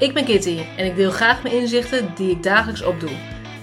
Ik ben Kitty en ik deel graag mijn inzichten die ik dagelijks opdoe.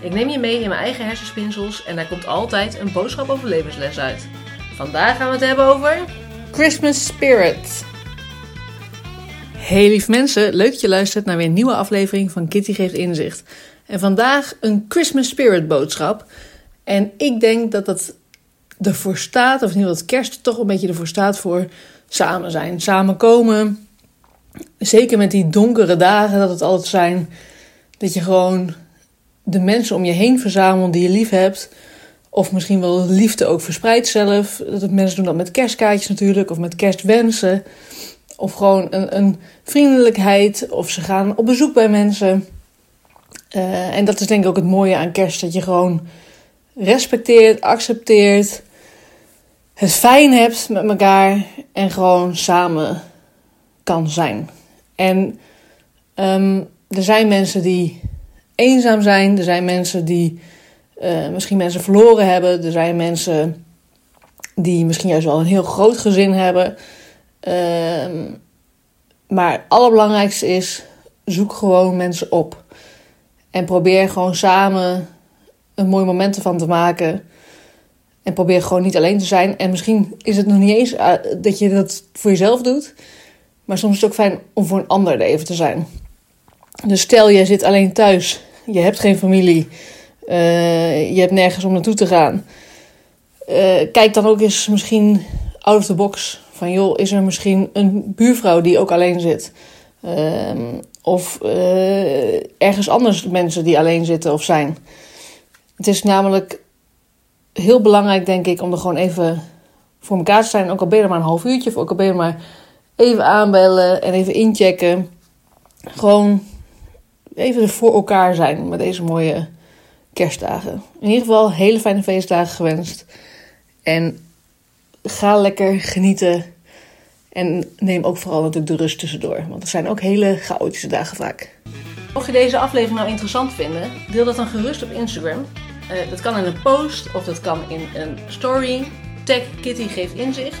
Ik neem je mee in mijn eigen hersenspinsels en daar komt altijd een boodschap over levensles uit. Vandaag gaan we het hebben over Christmas Spirit. Hey lief mensen, leuk dat je luistert naar weer een nieuwe aflevering van Kitty geeft inzicht. En vandaag een Christmas Spirit boodschap. En ik denk dat dat ervoor staat, of in ieder geval dat kerst toch een beetje ervoor staat voor samen zijn. Samen komen. Zeker met die donkere dagen dat het altijd zijn. Dat je gewoon de mensen om je heen verzamelt die je lief hebt. Of misschien wel liefde ook verspreidt zelf. Dat mensen doen dat met kerstkaartjes natuurlijk, of met kerstwensen. Of gewoon een, een vriendelijkheid, of ze gaan op bezoek bij mensen. Uh, en dat is denk ik ook het mooie aan kerst, dat je gewoon respecteert, accepteert, het fijn hebt met elkaar en gewoon samen kan zijn. En um, er zijn mensen die eenzaam zijn, er zijn mensen die uh, misschien mensen verloren hebben, er zijn mensen die misschien juist wel een heel groot gezin hebben. Uh, maar het allerbelangrijkste is: zoek gewoon mensen op. En probeer gewoon samen een mooi moment ervan te maken. En probeer gewoon niet alleen te zijn. En misschien is het nog niet eens uh, dat je dat voor jezelf doet. Maar soms is het ook fijn om voor een ander er even te zijn. Dus stel je zit alleen thuis. Je hebt geen familie. Uh, je hebt nergens om naartoe te gaan. Uh, kijk dan ook eens misschien out of the box. Van joh, is er misschien een buurvrouw die ook alleen zit? Uh, of ergens anders mensen die alleen zitten of zijn. Het is namelijk heel belangrijk, denk ik, om er gewoon even voor elkaar te zijn. Ook al ben je er maar een half uurtje, of ook al ben je maar even aanbellen en even inchecken. Gewoon even voor elkaar zijn met deze mooie kerstdagen. In ieder geval hele fijne feestdagen gewenst. En ga lekker genieten. En neem ook vooral natuurlijk de rust tussendoor. Want er zijn ook hele chaotische dagen vaak. Mocht je deze aflevering nou interessant vinden, deel dat dan gerust op Instagram. Uh, dat kan in een post of dat kan in een story. Tag Kitty geeft inzicht.